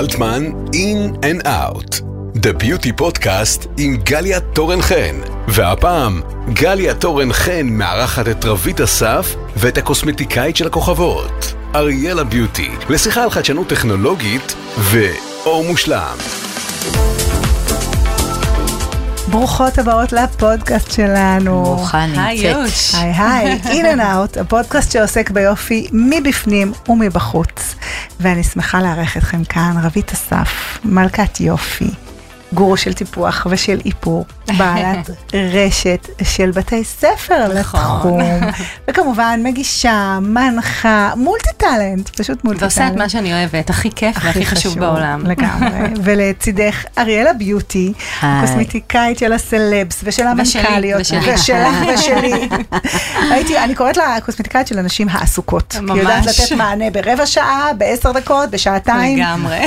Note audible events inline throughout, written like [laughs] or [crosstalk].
אלטמן, In and Out. The Beauty Podcast עם גליה תורן חן. והפעם, גליה תורן חן מארחת את רבית אסף ואת הקוסמטיקאית של הכוכבות, אריאלה ביוטי, לשיחה על חדשנות טכנולוגית ואור מושלם. ברוכות הבאות לפודקאסט שלנו. ברוכה נמצאת. היי היי, [laughs] In and Out, הפודקאסט שעוסק ביופי מבפנים ומבחוץ. ואני שמחה לארח אתכם כאן, רבית אסף, מלכת יופי, גורו של טיפוח ושל איפור, בעלת [laughs] רשת של בתי ספר לתחום, וכמובן מגישה, מנחה, מולטי טאלנט, פשוט מולטי טאלנט. ועושה את מה שאני אוהבת, הכי כיף והכי חשוב בעולם. לגמרי. [laughs] ולצידך אריאלה ביוטי. קוסמטיקאית של הסלבס ושל המנכ"ליות. ושלך [laughs] ושלי. הייתי, אני קוראת לה קוסמטיקאית של הנשים העסוקות. כי היא יודעת ממש. לתת מענה ברבע שעה, בעשר דקות, בשעתיים. לגמרי.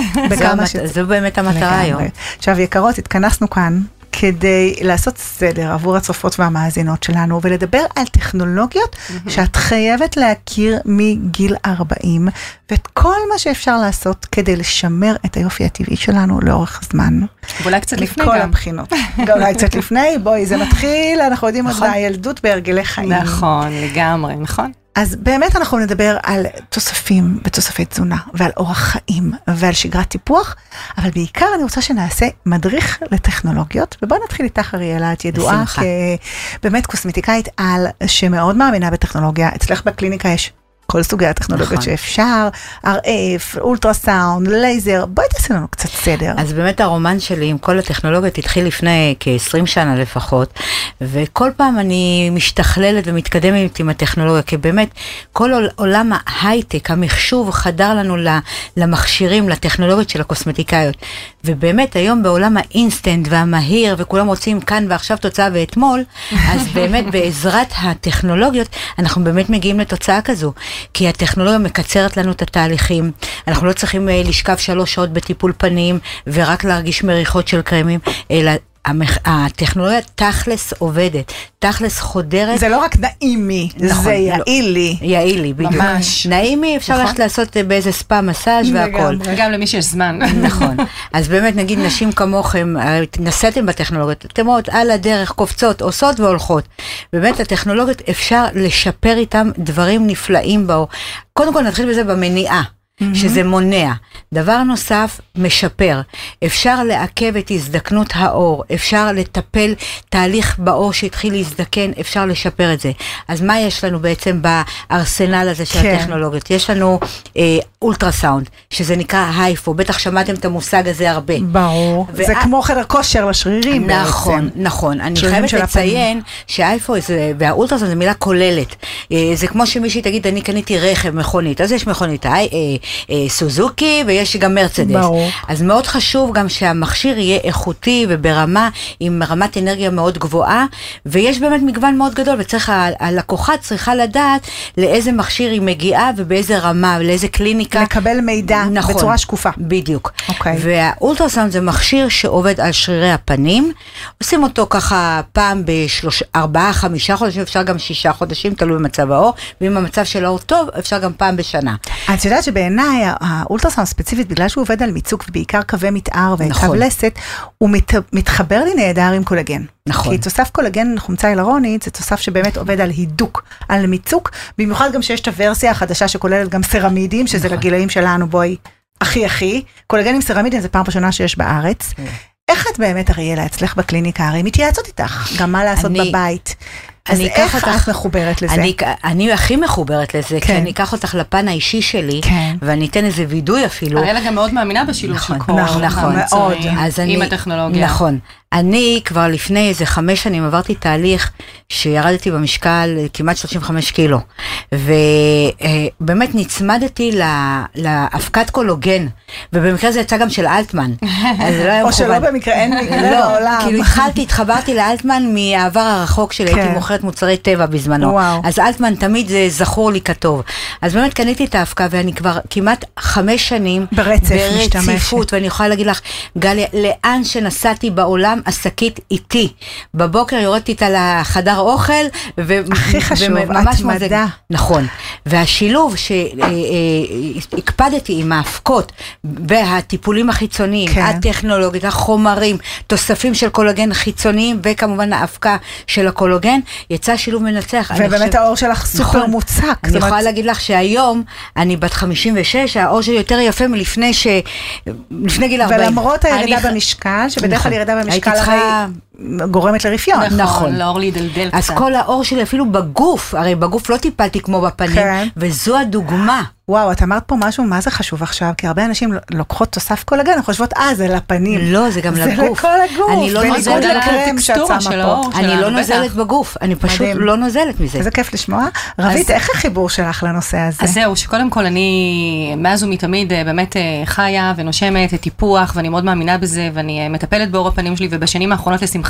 זו באמת המטרה. היום. עכשיו יקרות, התכנסנו כאן כדי לעשות סדר עבור הצופות והמאזינות שלנו ולדבר על טכנולוגיות שאת חייבת להכיר מגיל 40 ואת כל מה שאפשר לעשות כדי לשמר את היופי הטבעי שלנו לאורך הזמן. ואולי קצת לפני מכל גם. הבחינות. גם אולי קצת לפני, בואי, זה מתחיל, אנחנו יודעים עוד נכון. מהילדות בהרגלי חיים. נכון, לגמרי, נכון. אז באמת אנחנו נדבר על תוספים ותוספי תזונה ועל אורח חיים ועל שגרת טיפוח, אבל בעיקר אני רוצה שנעשה מדריך לטכנולוגיות, ובואי נתחיל איתך אריאלה, את ידועה. כבאמת קוסמטיקאית על שמאוד מאמינה בטכנולוגיה, אצלך בקליניקה יש כל סוגי הטכנולוגיות נכון. שאפשר, RF, אולטרסאונד, לייזר, בואי תעשי לנו קצת סדר. אז באמת הרומן שלי עם כל הטכנולוגיות התחיל לפני כ-20 שנה לפחות, וכל פעם אני משתכללת ומתקדמת עם הטכנולוגיה, כי באמת כל עול- עולם ההייטק, המחשוב, חדר לנו למכשירים, לטכנולוגיות של הקוסמטיקאיות. ובאמת היום בעולם האינסטנט והמהיר, וכולם רוצים כאן ועכשיו תוצאה ואתמול, אז באמת [laughs] בעזרת הטכנולוגיות אנחנו באמת מגיעים לתוצאה כזו, כי הטכנולוגיה מקצרת לנו את התהליכים, אנחנו לא צריכים אה, לשכב שלוש שעות בטיפול פנים ורק להרגיש מריחות של קרמים, אלא המח- הטכנולוגיה תכלס עובדת, תכלס חודרת. זה לא רק נעימי, נכון, זה לא. יעיל לי. יעיל לי, בדיוק. ממש. נעימי, אפשר נכון. ללכת לעשות אה, באיזה ספא מסאז' והכל. גם למי שיש זמן. נכון. [laughs] אז באמת, נגיד נשים כמוכם, הרי נסעתם בטכנולוגיות, אתם רואות על הדרך קופצות, עושות והולכות. באמת, הטכנולוגיות, אפשר לשפר איתם דברים נפלאים באור. קודם כל נתחיל בזה במניעה. שזה מונע. דבר נוסף, משפר. אפשר לעכב את הזדקנות העור, אפשר לטפל תהליך בעור שהתחיל להזדקן, אפשר לשפר את זה. אז מה יש לנו בעצם בארסנל הזה של כן. הטכנולוגיות? יש לנו אה, אולטרסאונד, שזה נקרא הייפו, בטח שמעתם את המושג הזה הרבה. ברור. ואת- זה כמו חדר כושר לשרירים בעצם. נכון, נכון. אני חייבת לציין שהאייפו זה- והאולטרסאונד זה מילה כוללת. אה, זה כמו שמישהי תגיד, אני קניתי רכב, מכונית. אז יש מכונית אה, אה, אה, סוזוקי ויש גם מרצדס. ברור. אז מאוד חשוב גם שהמכשיר יהיה איכותי וברמה, עם רמת אנרגיה מאוד גבוהה, ויש באמת מגוון מאוד גדול, וצריך, הלקוחה צריכה לדעת לאיזה מכשיר היא מגיעה ובאיזה רמה, לאיזה קליניקה. לקבל מידע נכון, בצורה שקופה. בדיוק. אוקיי. והאולטרסאונד זה מכשיר שעובד על שרירי הפנים, עושים אותו ככה פעם בשלוש, ארבעה, חמישה חודשים, אפשר גם שישה חודשים, תלוי במצב העור, ואם המצב של העור טוב, אפשר גם פעם בשנה. את יודעת שבעיניי האולטרסאונד ספציפית, בגלל שהוא עובד על מיצוק ובעיקר קווי מתאר וקו נכון. לסת, הוא מת, מתחבר לי נהדר עם קולגן. נכון. כי תוסף קולגן חומצה היאלורונית זה תוסף שבאמת עובד על הידוק, על מיצוק, במיוחד גם שיש את הוורסיה החדשה שכוללת גם סרמידים, שזה נכון. לגילאים שלנו, בואי, הכי הכי. קולגן עם סרמידים זה פעם ראשונה שיש בארץ. כן. איך את באמת, אריאלה, אצלך בקליניקה, הרי מתייעצות איתך, גם מה לעשות אני- בבית. אז אני איך אותך- את מחוברת לזה? אני, אני הכי מחוברת לזה, כן. כי אני אקח אותך לפן האישי שלי, כן. ואני אתן איזה וידוי אפילו. אריאלה גם מאוד מאמינה בשילוב של נכון, כל נכון, המוצרים מאוד. אז עם אני- הטכנולוגיה. נכון. אני כבר לפני איזה חמש שנים עברתי תהליך שירדתי במשקל כמעט 35 קילו. ובאמת נצמדתי ל- לאבקת קולוגן, ובמקרה זה יצא גם של אלטמן. [laughs] אז זה לא היה או שלא. במקרה, אין מקרה לא, בעולם. כאילו התחלתי, התחברתי לאלטמן מהעבר הרחוק שלי, הייתי כן. מוכרת מוכרת מוצרי טבע בזמנו. וואו. אז אלטמן תמיד זה זכור לי כטוב. אז באמת קניתי את האבקה ואני כבר כמעט חמש שנים ברצף משתמשת. ברציפות, ואני יכולה להגיד לך, גליה, לאן שנסעתי בעולם, השקית איתי. בבוקר יורדתי איתה לחדר אוכל, ו- הכי חשוב, מה זה- התמדה. נכון. והשילוב שהקפדתי עם ההפקות והטיפולים החיצוניים, כן. הטכנולוגית, החומרים, תוספים של קולוגן חיצוניים, וכמובן האבקה של הקולוגן, יצא שילוב מנצח. ובאמת העור שלך סופר נכון. מוצק. אני זאת יכולה להגיד לך שהיום, אני בת 56, העור שלי יותר יפה מלפני ש... לפני גיל 40. ולמרות הירידה אני- במשקל, שבדרך כלל נכון. ירידה במשקל צריכה- הרי גורמת לרפיון. נכון. נכון, לאור להידלדל קצת. אז כל העור שלי אפילו בגוף, הרי בגוף לא טיפלתי כמו בפנים, כן. וזו הדוגמה. וואו, את אמרת פה משהו, מה זה חשוב עכשיו? כי הרבה אנשים לוקחות תוסף קולגן, הן חושבות, אה, זה לפנים. לא, זה גם לגוף. זה לכל הגוף. אני לא נוזלת לקרם שאת שמה של פה. אני לא בטח. נוזלת בגוף, אני פשוט מדהים. לא נוזלת מזה. איזה כיף לשמוע. רבית, אז- איך החיבור שלך לנושא הזה? אז זהו, שקודם כל אני מאז ומתמיד אה, באמת אה, חיה ונושמת טיפוח, ואני מאוד מאמינה בזה, ואני אה, מטפלת בעור הפנים שלי, ובשנים האחרונות לשמחתי,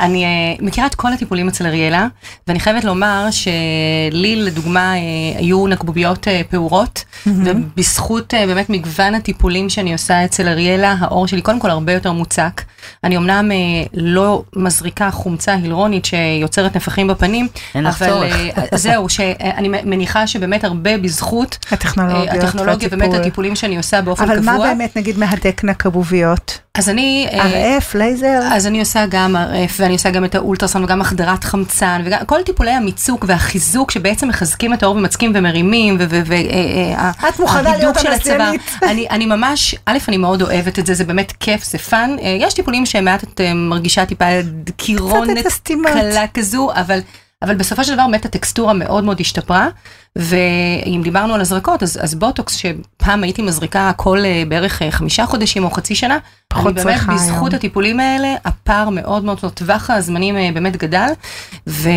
אני אה, מכירה את כל הטיפולים אצל אריאלה, ואני חייבת לומר שלי לדוגמה אה, היו נקבוביות אה, פעורות, ובזכות באמת מגוון הטיפולים שאני עושה אצל אריאלה, העור שלי קודם כל הרבה יותר מוצק. אני אמנם אה, לא מזריקה חומצה הילרונית שיוצרת נפחים בפנים, אין לך אבל צורך. אה, זהו, שאני מניחה שבאמת הרבה בזכות הטכנולוגיות אה, הטכנולוגיה, באמת והטיפול. הטיפולים שאני עושה באופן אבל קבוע. מה באמת נגיד מהדק נקבוביות? אז אני... אה, RF, לייזר? אז אני עושה גם RF ואני עושה גם את האולטרסאונד וגם החדרת חמצן וגם כל טיפולי המיצוק והחיזוק שבעצם מחזקים את העור ומצקים ומרימים אה, אה, את מוכנה להיות. הנסיינית. אני, אני ממש, א', אני מאוד אוהבת את זה, זה באמת כיף, זה fun. אה, יש טיפולים שמעט את אה, מרגישה טיפה קירונת את הסתימות. קלה כזו, אבל... אבל בסופו של דבר באמת הטקסטורה מאוד מאוד השתפרה, ואם דיברנו על הזרקות, אז, אז בוטוקס שפעם הייתי מזריקה כל אה, בערך אה, חמישה חודשים או חצי שנה, פחות אני באמת צריכה בזכות היום. הטיפולים האלה, הפער מאוד מאוד, מאוד, טווח הזמנים אה, באמת גדל, ו,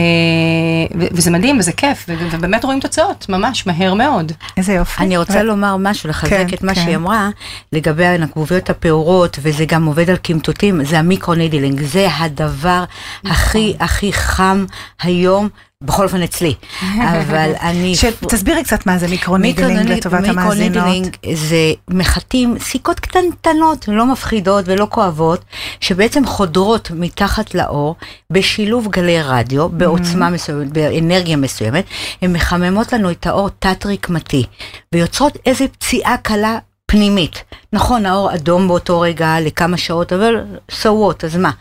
ו, וזה מדהים וזה כיף, ו, ובאמת רואים תוצאות, ממש מהר מאוד. איזה יופי. אני רוצה ו- לומר משהו, לחזק כן, את מה כן. שהיא אמרה, לגבי הנקבוביות הפעורות, וזה גם עובד על קמטוטים, זה המיקרונידלינג, זה הדבר הכי הכי חם היום, בכל אופן אצלי. [laughs] אבל אני... ש- תסבירי קצת מה זה מיקרונידלינג לטובת המאזינות. מיקרונידלינג זה מחטים, סיכות קטנטנות, לא מפחידות ולא כואבות, שבעצם חודרות מתחת לעור בשילוב גלי רדיו, בעוצמה מסוימת, באנרגיה מסוימת, הן מחממות לנו את האור תת-רקמתי, ויוצרות איזו פציעה קלה. פנימית. נכון, האור אדום באותו רגע לכמה שעות, אבל so what, אז מה?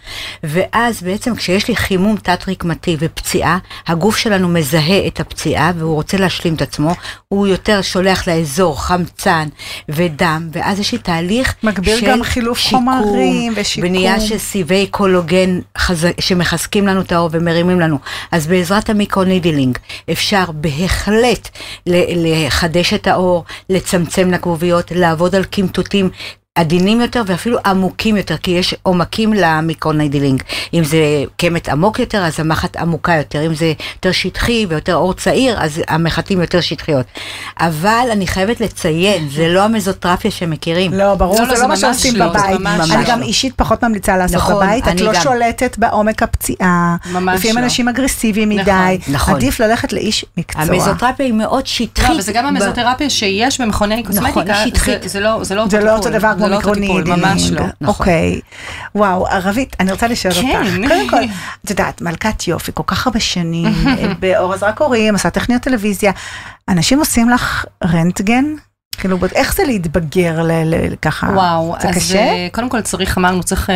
ואז בעצם כשיש לי חימום תת-רקמתי ופציעה, הגוף שלנו מזהה את הפציעה והוא רוצה להשלים את עצמו, הוא יותר שולח לאזור חמצן ודם, ואז יש לי תהליך מגביר של גם חילוף שיקום, חומרים ושיקום. בנייה של סיבי קולוגן חז... שמחזקים לנו את העור ומרימים לנו. אז בעזרת המיקרונידלינג אפשר בהחלט לחדש את העור, לצמצם נקבוביות, לעבוד על קמטוטים. stream עדינים יותר ואפילו עמוקים יותר, כי יש עומקים למיקרונידלינג. אם זה קמט עמוק יותר, אז המחט עמוקה יותר. אם זה יותר שטחי ויותר עור צעיר, אז המחטים יותר שטחיות. אבל אני חייבת לציין, זה לא המזוטרפיה שמכירים. לא, ברור, לא, לא, זה זה לא מה ממש שעושים לא, זה בבית. ממש אני לא. גם אישית פחות ממליצה לעשות נכון, בבית, את לא גם. שולטת בעומק הפציעה. ממש לפעמים לא. אנשים אגרסיביים נכון, מדי. נכון. עדיף ללכת לאיש מקצוע. המזוטרפיה היא מאוד שטחית. לא, וזה גם ב- המזותרפיה שיש במכוני קוסמטיקה, נכון, שטחית. זה- זה לא זה לא אותו זה לא טיפול, אותו דבר כמו זה לא אותו טיפול. ממש לא. נכון. אוקיי. וואו, רבית, אני רוצה לשאול כן. אותך. קודם כל, את יודעת, מלכת יופי, כל כך הרבה שנים, [laughs] באור הזרקורים, עושה טכניות טלוויזיה. אנשים עושים לך רנטגן? כאילו, איך זה להתבגר ל- ל- ככה? וואו, זה אז קשה? אה, קודם כל צריך, אמרנו, צריך אה,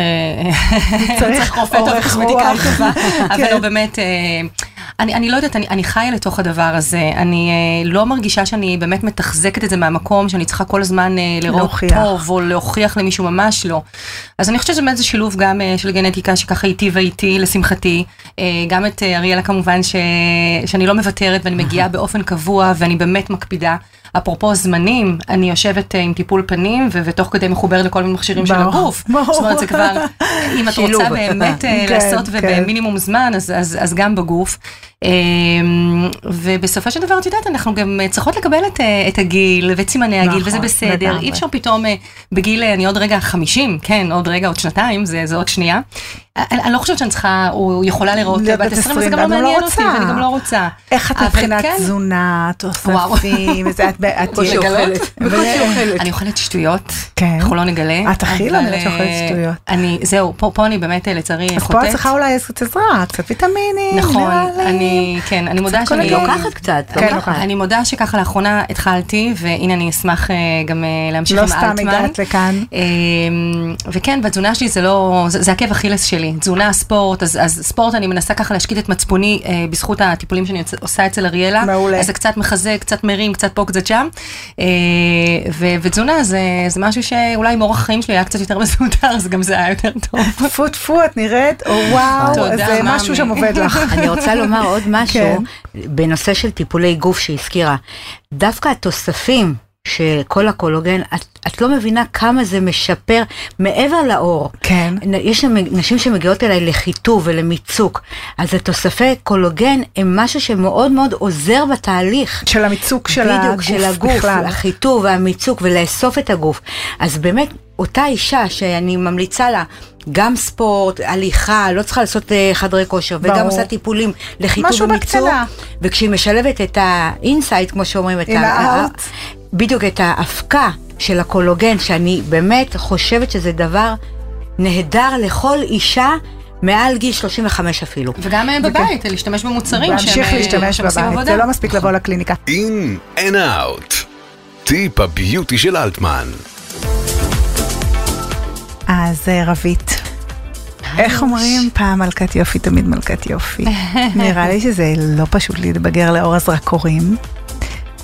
צריך [laughs] צריך רופא טוב רוח. טובה, [laughs] אבל כן. לא באמת, אה, אני אני לא יודעת, אני אני חיה לתוך הדבר הזה, אני אה, לא מרגישה שאני באמת מתחזקת את זה מהמקום, שאני צריכה כל הזמן אה, לראות להוכיח. טוב, או להוכיח למישהו, ממש לא. אז אני חושבת שבאמת זה שילוב גם אה, של גנטיקה שככה היטיבה איתי, לשמחתי, אה, גם את אה, אריאלה כמובן, ש- שאני לא מוותרת ואני מגיעה באופן קבוע ואני באמת מקפידה. אפרופו זמנים, אני יושבת אה, עם טיפול פנים ותוך כדי מחוברת לכל מיני מכשירים של הגוף. ברור. זאת אומרת, זה כבר, אם את. רוצה באמת אה, כן, לעשות כן. ובמינימום זמן, אז, גם בגוף. אה, ובסופו של דבר, את יודעת, אנחנו גם צריכות לקבל את, אה, את הגיל ואת סימני הגיל, נכון, וזה בסדר. לגמרי. אי אפשר פתאום בגיל, אני עוד רגע 50, כן, עוד רגע, עוד שנתיים, זה עוד שנייה. אני אני לא חושבת שאני צריכה, או יכולה לראות בת בת 20, וזה 20, גם לא אני לא מעניין אותי, רוצה. ואני גם לא רוצה. איך את מבחינת כן, תזונה. תוספים, זה, את, בקושי אוכלת. בקושי אוכלת. אני אוכלת שטויות, כן. אנחנו לא נגלה. את הכי אבל, לומדת שאוכלת אה, שטויות. אני, זהו, פה פה אני באמת אה, לצערי אז פה חוטאת. את צריכה אולי קצת עזרה, קצת ויטמינים, נכון, נראה לי. אני, כן, אני מודה קצת שאני... קולגין. לוקחת קצת, כן, לוקחת. אני מודה שככה לאחרונה התחלתי, והנה אני אשמח אה, גם להמשיך לא עם סתם אלטמן. הגעת לכאן. אה, וכן, בתזונה שלי זה לא, זה, זה עקב אכילס שלי, תזונה, ספורט, אז, אז ספורט אני מנסה ככה להשקיט את מצפוני אה, בזכות הטיפולים שאני עושה אצל אריאלה. מעולה. אז זה קצת מחזק, קצת מרים, קצת פה, קצת שם. אה, ו, ותזונה זה, זה משהו שאולי עם אורח החיים שלי היה קצת יותר [laughs] מסודר, אז גם זה היה יותר טוב. טפו טפו, את נראית, או [laughs] וואו, תודה, זה מאמי. משהו שם עובד לך. [laughs] אני רוצה לומר עוד משהו כן. בנושא של טיפולי גוף שהזכירה. דווקא התוספים של כל הקולוגן, את, את לא מבינה כמה זה משפר מעבר לעור. כן. יש נשים שמגיעות אליי לחיטוב ולמיצוק, אז התוספי קולוגן הם משהו שמאוד מאוד עוזר בתהליך. של המיצוק של בדיוק, הגוף של הגוף, בכלל. החיטוב והמיצוק ולאסוף את הגוף. אז באמת, אותה אישה שאני ממליצה לה, גם ספורט, הליכה, לא צריכה לעשות אה, חדרי כושר, וגם ברור. עושה טיפולים לחיטוב משהו ומיצוק, בקטנה. וכשהיא משלבת את ה inside, כמו שאומרים, את ה-. בדיוק, את ההפקה של הקולוגן, שאני באמת חושבת שזה דבר נהדר לכל אישה. מעל גיל 35 אפילו. וגם אה, בבית, להשתמש במוצרים שהם להמשיך אה, להשתמש שעושים בבית, עבודה. זה לא מספיק לבוא לקליניקה. אין and out. טיפ הביוטי של אלטמן. אז אה, רבית, איך אומרים פעם מלכת יופי, תמיד מלכת יופי. [laughs] נראה לי שזה לא פשוט להתבגר לאור הזרקורים.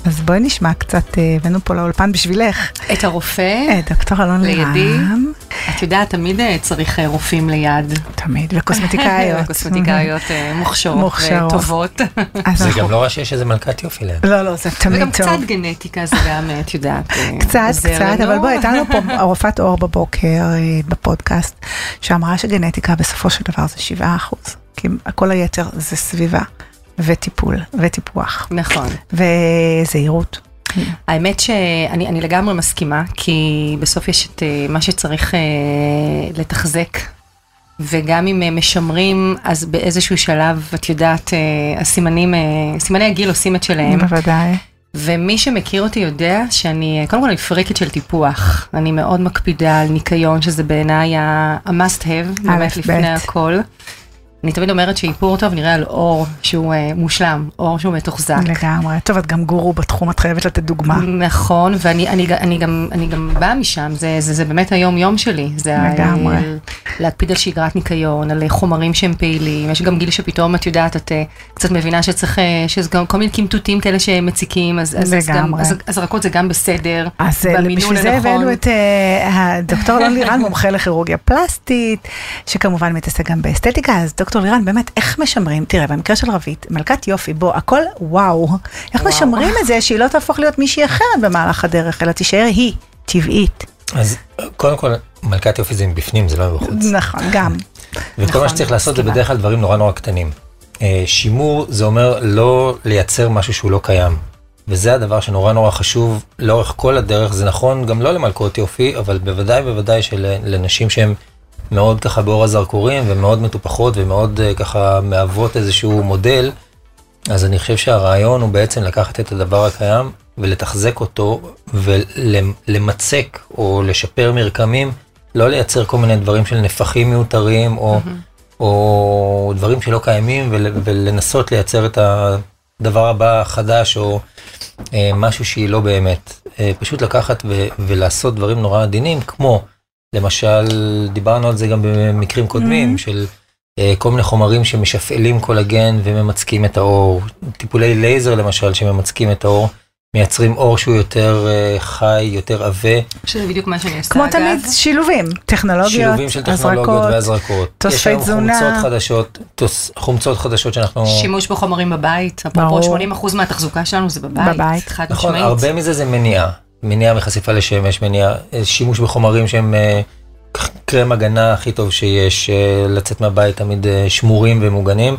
אז בואי נשמע קצת, אה, הבאנו פה לאולפן בשבילך. את הרופא, אה, דוקטור אלון לידי. לירם, את יודעת, תמיד אה, צריך רופאים ליד. תמיד, וקוסמטיקאיות. [laughs] קוסמטיקאיות אה, מוכשרות מוכשרות. וטובות. [laughs] זה גם לא רע שיש איזה מלכת יופי ליד. לא, לא, זה תמיד וגם טוב. קצת גנטיקה זה גם, את יודעת, [laughs] קצת, קצת. אבל בואי, הייתה לנו פה רופאת אור בבוקר בפודקאסט, שאמרה שגנטיקה בסופו של דבר זה 7 אחוז, כי כל היתר זה סביבה, וטיפול, וטיפוח, נכון. וזהירות. האמת שאני אני לגמרי מסכימה, כי בסוף יש את אה, מה שצריך אה, לתחזק. וגם אם אה, משמרים, אז באיזשהו שלב, את יודעת, הסימנים, סימני הגיל עושים את שלהם. בוודאי. ומי שמכיר אותי יודע שאני, קודם כל אני פריקית של טיפוח. אני מאוד מקפידה על ניקיון, שזה בעיניי ה-must have, באמת. לפני הכל. אני תמיד אומרת שאיפור טוב נראה על אור שהוא אה, מושלם, אור שהוא מתוחזק. לגמרי. טוב, את גם גורו בתחום, את חייבת לתת דוגמה. נכון, ואני אני, אני גם, אני גם באה משם, זה, זה, זה באמת היום יום שלי. זה ה- לגמרי. להקפיד על שגרת ניקיון, על חומרים שהם פעילים, יש גם גיל שפתאום את יודעת, את אה, קצת מבינה שצריך, אה, שיש גם כל מיני קמטוטים כאלה שמציקים, אז, אז, אז, גם, לגמרי. אז הזרקות זה גם בסדר, אז אה, בשביל זה. הבאנו את אה, הדוקטור אלון לירן, [laughs] מומחה לכירורגיה פלסטית, שכמובן מתעסק גם באסתטיקה, אז דוקטור לירן, באמת, איך משמרים, תראה, במקרה של רבית, מלכת יופי, בוא, הכל וואו, איך וואו. משמרים את זה שהיא לא תהפוך להיות מישהי אחרת במהלך הדרך, אלא תישאר היא, טבעית. אז קודם כל, מלכת יופי זה מבפנים, זה לא מבחוץ. נכון, גם. וכל נכון, מה שצריך לעשות זה מסכימה. בדרך כלל דברים נורא נורא קטנים. אה, שימור זה אומר לא לייצר משהו שהוא לא קיים. וזה הדבר שנורא נורא חשוב לאורך כל הדרך, זה נכון גם לא למלכות יופי, אבל בוודאי בוודאי שלנשים שהן מאוד ככה באור הזרקורים ומאוד מטופחות ומאוד אה, ככה מהוות איזשהו מודל, אז אני חושב שהרעיון הוא בעצם לקחת את הדבר הקיים ולתחזק אותו ולמצק או לשפר מרקמים, לא לייצר כל מיני דברים של נפחים מיותרים או, או דברים שלא קיימים ול, ולנסות לייצר את הדבר הבא החדש או אה, משהו שהיא לא באמת. אה, פשוט לקחת ו, ולעשות דברים נורא עדינים כמו למשל דיברנו על זה גם במקרים קודמים Mhm. של אה, כל מיני חומרים שמשפעלים קולגן וממצקים את האור, טיפולי לייזר למשל שממצקים את האור, מייצרים אור שהוא יותר אה, חי, יותר עבה, שזה בדיוק מה שאני עושה, כמו אגב. תמיד, שילובים, טכנולוגיות, שילובים של טכנולוגיות הזרקות, והזרקות. תוספי יש היום תזונה. חומצות חדשות, תוס, חומצות חדשות שאנחנו... שימוש בחומרים בבית. אפרופו 80% מהתחזוקה שלנו זה בבית, בבית. חד נכון, משמעית. הרבה מזה זה מניעה. מניעה מחשיפה לשמש, מניעה, אה, שימוש בחומרים שהם אה, קרם הגנה הכי טוב שיש, לצאת מהבית תמיד שמורים ומוגנים.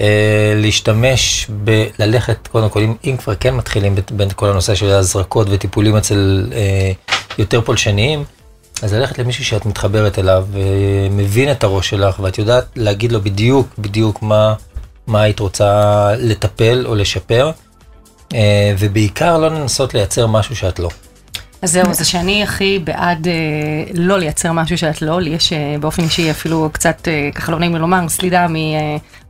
אה, להשתמש ב... ללכת, קודם כל, אם, אם כבר כן מתחילים בין- כל הנושא של הזרקות וטיפולים אצל אה, יותר פולשניים, אז ללכת למישהו שאת מתחברת אליו, ומבין את הראש שלך, ואת יודעת להגיד לו בדיוק, בדיוק מה, מה היית רוצה לטפל או לשפר, אה, ובעיקר לא לנסות לייצר משהו שאת לא. אז זהו, זה שאני הכי בעד אה, לא לייצר משהו שאת לא, לי יש אה, באופן אישי אפילו קצת, אה, ככה לא נעים לי לומר, סלידה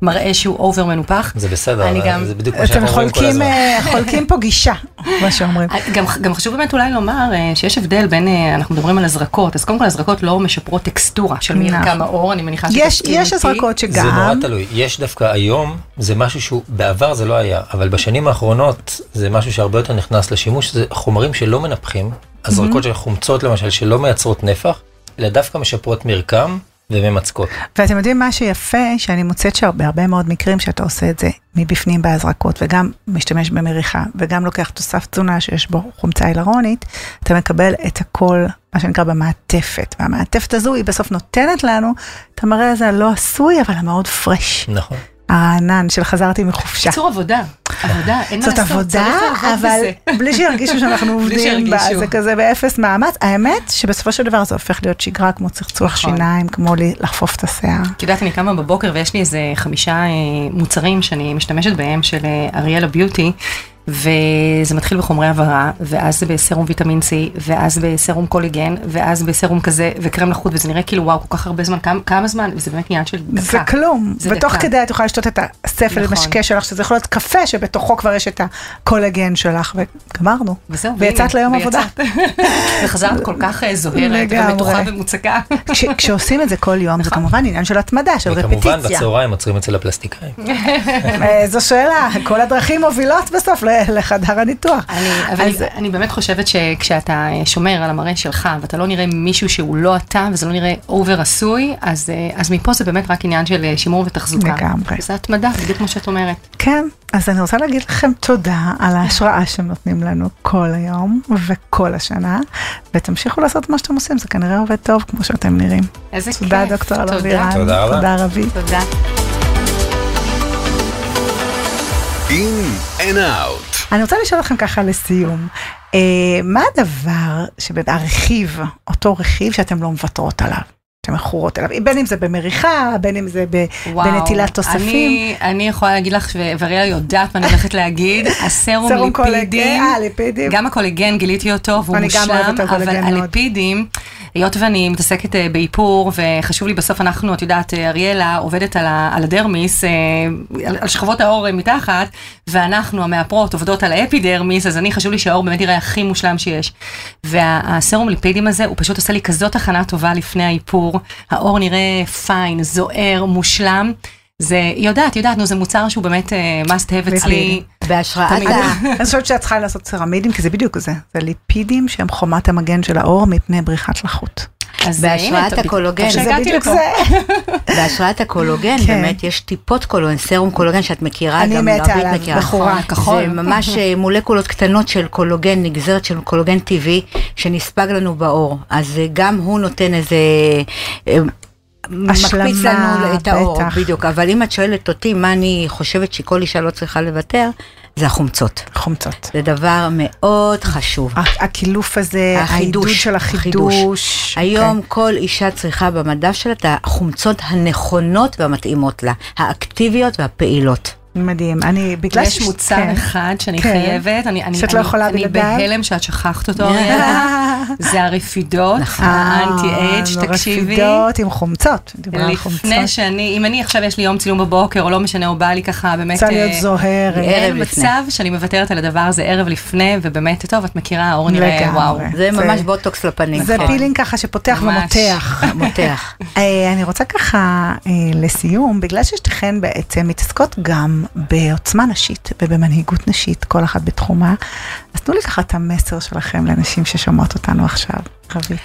ממראה שהוא over מנופח. זה בסדר, אני גם- זה בדיוק מה אתם שאנחנו אומרים כל חולקים, הזמן. אה, חולקים פה גישה, [laughs] מה שאומרים. אה, גם, גם חשוב באמת אולי לומר אה, שיש הבדל בין, אנחנו מדברים על הזרקות, אז קודם כל הזרקות לא משפרות טקסטורה של מרקם נכון. העור, אני מניחה יש שתסכים יש. הזרקות זה נורא שגם, תלוי, יש דווקא היום, זה משהו שהוא, בעבר זה לא היה, אבל בשנים האחרונות זה משהו שהרבה יותר נכנס לשימוש, זה חומרים שלא מנפחים, הזרקות של חומצות למשל, שלא מייצרות נפח, אלא דווקא משפרות מרקם וממצקות. ואתם יודעים מה שיפה, שאני מוצאת שבהרבה מאוד מקרים שאתה עושה את זה מבפנים בהזרקות, וגם משתמש במריחה, וגם לוקח תוסף תזונה שיש בו חומצה הילרונית, אתה מקבל את הכל, מה שנקרא במעטפת. והמעטפת הזו היא בסוף נותנת לנו את המראה הזה הלא עשוי, אבל המאוד פרש, נכון. הרענן של חזרתי מחופשה. קיצור עבודה, עבודה, אין מה זאת לעשות, עבודה, צריך לעבוד אבל. בלי שירגישו שאנחנו [laughs] עובדים, בה. זה כזה באפס מאמץ. האמת שבסופו של דבר זה הופך להיות שגרה כמו צחצוח נכון. שיניים, כמו לחפוף את השיער. את יודעת, אני קמה בבוקר ויש לי איזה חמישה אה, מוצרים שאני משתמשת בהם של אה, אריאלה ביוטי, וזה מתחיל בחומרי הבהרה, ואז זה בסרום ויטמין C, ואז בסרום קוליגן, ואז בסרום כזה, וקרם לחוט, וזה נראה כאילו וואו, כל כך הרבה זמן, כמה, כמה זמן, וזה באמת עניין של דקה. זה כלום, זה ותוך דקה. כדי את יכולה לשתות את הספל נכון. משקה שלך, שזה יכול להיות קפה שבתוכו כבר יש את הקולגן שלך, וגמרנו. וזהו, ויצאת ליום עבודה. ויצאת. וחזרת כל כך אה, זוהרת. ומתוחה ומוצקה. כש- כשעושים את זה כל יום, זה נכון. כמובן עניין של התמדה, של וכמובן רפטיציה. בצהריים עוצרים אצל הפלסטיקאים. [laughs] אה, זו שאלה, כל הדרכים מובילות בסוף ל- לחדר הניתוח. אני, אבל אז- אני, אני באמת חושבת שכשאתה שומר על המראה שלך, ואתה לא נראה מישהו שהוא לא אתה, וזה לא נראה אובר עשוי, אז, אה, אז מפה זה באמת רק עניין של אה, שימור ותחזוקה. לגמרי. זה התמדה, בדיוק כמו שאת אומרת. כן, אז אני רוצה להגיד לכם תודה על ההשראה שהם נותנים לנו כל היום וכל השנה, ותמשיכו לעשות מה שאתם עושים, זה כנראה עובד טוב כמו שאתם נראים. איזה כיף. תודה דוקטור אלון תודה. בירן, תודה רבה. תודה רבי. תודה. אין and out. אני רוצה לשאול אתכם ככה לסיום, אה, מה הדבר, שבאמת, הרכיב, אותו רכיב שאתם לא מוותרות עליו, אתם מכורות אליו, בין אם זה במריחה, בין אם זה ב- וואו, בנטילת תוספים. אני, אני יכולה להגיד לך, ו- ואריאלה יודעת מה אני הולכת להגיד, [laughs] הסרום סרום קולגן, ליפידים, אה, ליפידים. גם הקולגן גיליתי אותו והוא מושלם, אבל. הליפידים, היות ואני מתעסקת אה, באיפור וחשוב לי בסוף אנחנו, את יודעת, אה, אריאלה עובדת על, ה, על הדרמיס, אה, על, על שכבות האור מתחת, ואנחנו המאפרות עובדות על האפידרמיס, אז אני חשוב לי שהאור באמת יראה הכי מושלם שיש. והסרום ליפידים הזה, הוא פשוט עושה לי כזאת הכנה טובה לפני האיפור, האור נראה פיין, זוהר, מושלם. זה, יודעת, יודעת, נו, זה מוצר שהוא באמת אה, must have אצלי. בהשראת. ה... אני חושבת שאת צריכה לעשות צרמידים, כי זה בדיוק זה, זה ליפידים שהם חומת המגן של האור מפני בריחת לחות. אז בהשראת הקולוגן. זה בדיוק. [laughs] זה. בהשראת הקולוגן, כן. באמת יש טיפות קולוגן, סרום קולוגן שאת מכירה, אני גם מתה רבית עליו, מכירה. בחורה. נכון, כחול. זה ממש אה, מולקולות קטנות של קולוגן, נגזרת של קולוגן טבעי, שנספג לנו בעור. אז אה, גם הוא נותן איזה... אה, השלמה, מקפיץ לנו את האור, בטח. בדיוק. אבל אם את שואלת אותי מה אני חושבת שכל אישה לא צריכה לוותר, זה החומצות. חומצות. זה דבר מאוד חשוב. הקילוף הזה, העידוד החידוש, של החידוש. היום אוקיי. כל אישה צריכה במדף שלה את החומצות הנכונות והמתאימות לה, האקטיביות והפעילות. מדהים, אני, בגלל יש ש- מוצר כן. אחד שאני כן. חייבת, אני, אני, שאת לא אני, יכולה אני בלעדיו? בהלם שאת שכחת אותו, אריאלה. [laughs] זה הרפידות, נכון. ה anti-age, אה, תקשיבי. רפידות עם חומצות. דיברה על חומצות. לפני שאני, אם אני עכשיו יש לי יום צילום בבוקר, או לא משנה, או בא לי ככה באמת... רוצה להיות אה, זוהרת. ערב לפני. מצב שאני מוותרת על הדבר הזה ערב לפני, ובאמת, טוב, את מכירה, העור נראה. וואו. זה ממש בוטוקס לפנים. זה כן. פילינג ככה שפותח. ומותח. [laughs] מותח. אה, אני רוצה ככה אה, לסיום, בגלל ששתיכן בעצם מתעסקות גם בעוצמה נשית ובמנהיגות נשית, כל אחת בתחומה, אז תנו לי ככה את המסר שלכם לנשים ששומעות אותנו עכשיו. רבית.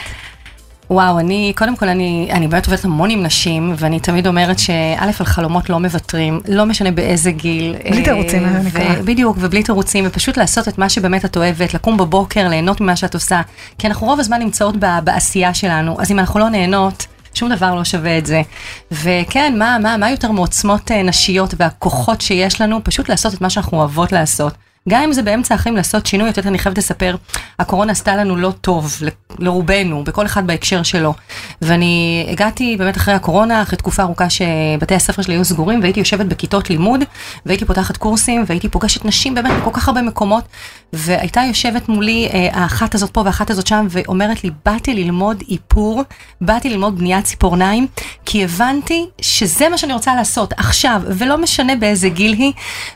וואו, אני, קודם כל, אני, אני באמת עובדת המון עם נשים, ואני תמיד אומרת שא', על חלומות לא מוותרים, לא משנה באיזה גיל. בלי אה, תירוצים, שנקרא. ו- בדיוק, ובלי תירוצים, ופשוט לעשות את מה שבאמת את אוהבת, לקום בבוקר, ליהנות ממה שאת עושה. כי אנחנו רוב הזמן נמצאות בעשייה שלנו, אז אם אנחנו לא נהנות, שום דבר לא שווה את זה. וכן, מה, מה, מה יותר מעוצמות אה, נשיות והכוחות שיש לנו, פשוט לעשות את מה שאנחנו אוהבות לעשות. גם אם זה באמצע החיים לעשות שינוי, יותר אני חייבת לספר, הקורונה עשתה לנו לא טוב, לרובנו, בכל אחד בהקשר שלו. ואני הגעתי באמת אחרי הקורונה, אחרי תקופה ארוכה שבתי הספר שלי היו סגורים, והייתי יושבת בכיתות לימוד, והייתי פותחת קורסים, והייתי פוגשת נשים באמת בכל כך הרבה מקומות, והייתה יושבת מולי אה, האחת הזאת פה והאחת הזאת שם, ואומרת לי, באתי ללמוד איפור, באתי ללמוד בניית ציפורניים, כי הבנתי שזה מה שאני רוצה לעשות עכשיו, ולא משנה באיזה גיל היא,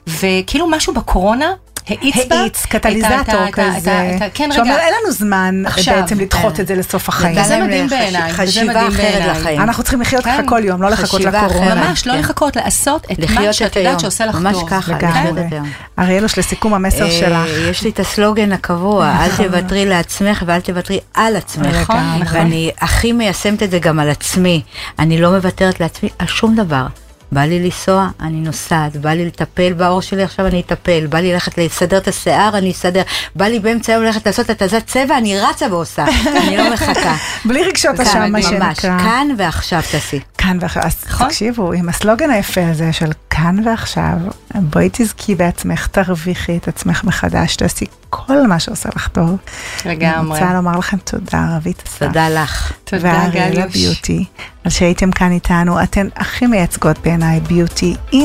וכאילו משהו בקורונה, האיץ בה, האיץ, קטליזטור כזה, כן שאומר רגע, אין לנו זמן עכשיו, בעצם לדחות כן. את זה לסוף החיים. וזה מדהים בעיניי, חשיבה אחרת. לחיים. אנחנו צריכים לחיות ככה כן. כל יום, לא לחכות לקורונה. ממש, לא. לחכות, לעשות את מה שאת את יודעת. שעושה לך ממש טוב. ככה, כן? לחיות את לגמרי. היום. אריאלוש, לסיכום המסר אה, שלך. יש לי את הסלוגן הקבוע, אל תוותרי לעצמך ואל תוותרי על עצמך. נכון, נכון. ואני הכי מיישמת את זה גם על עצמי. אני לא מוותרת לעצמי על שום דבר. בא לי לנסוע, אני נוסעת, בא לי לטפל בעור שלי, עכשיו אני אטפל, בא לי ללכת לסדר את השיער, אני אסדר, בא לי באמצע היום ללכת לעשות התזת צבע, אני רצה ועושה, [laughs] אני לא מחכה. בלי רגשות אשם, מה ממש, שנקרא. כאן ועכשיו תעשי. כאן ועכשיו, אז נכון. תקשיבו, עם הסלוגן היפה הזה של כאן ועכשיו, בואי תזכי בעצמך, תרוויחי את עצמך מחדש, תעשי כל מה שעושה לך טוב. אני לגמרי. רוצה לומר לכם תודה, רבית אסף. תודה לך. תודה, והאריאלה גליוש. ביוטי, על שהייתם כאן איתנו, אתן הכי מייצגות בעיניי ביוטי in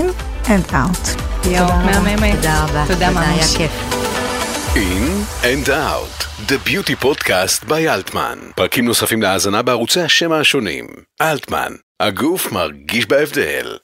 and out. יואו, מהממת. תודה רבה. תודה היה ממש. כיף. In and Out, The Beauty Podcast by אלטמן. פרקים נוספים להאזנה בערוצי השמע השונים. אלטמן, הגוף מרגיש בהבדל.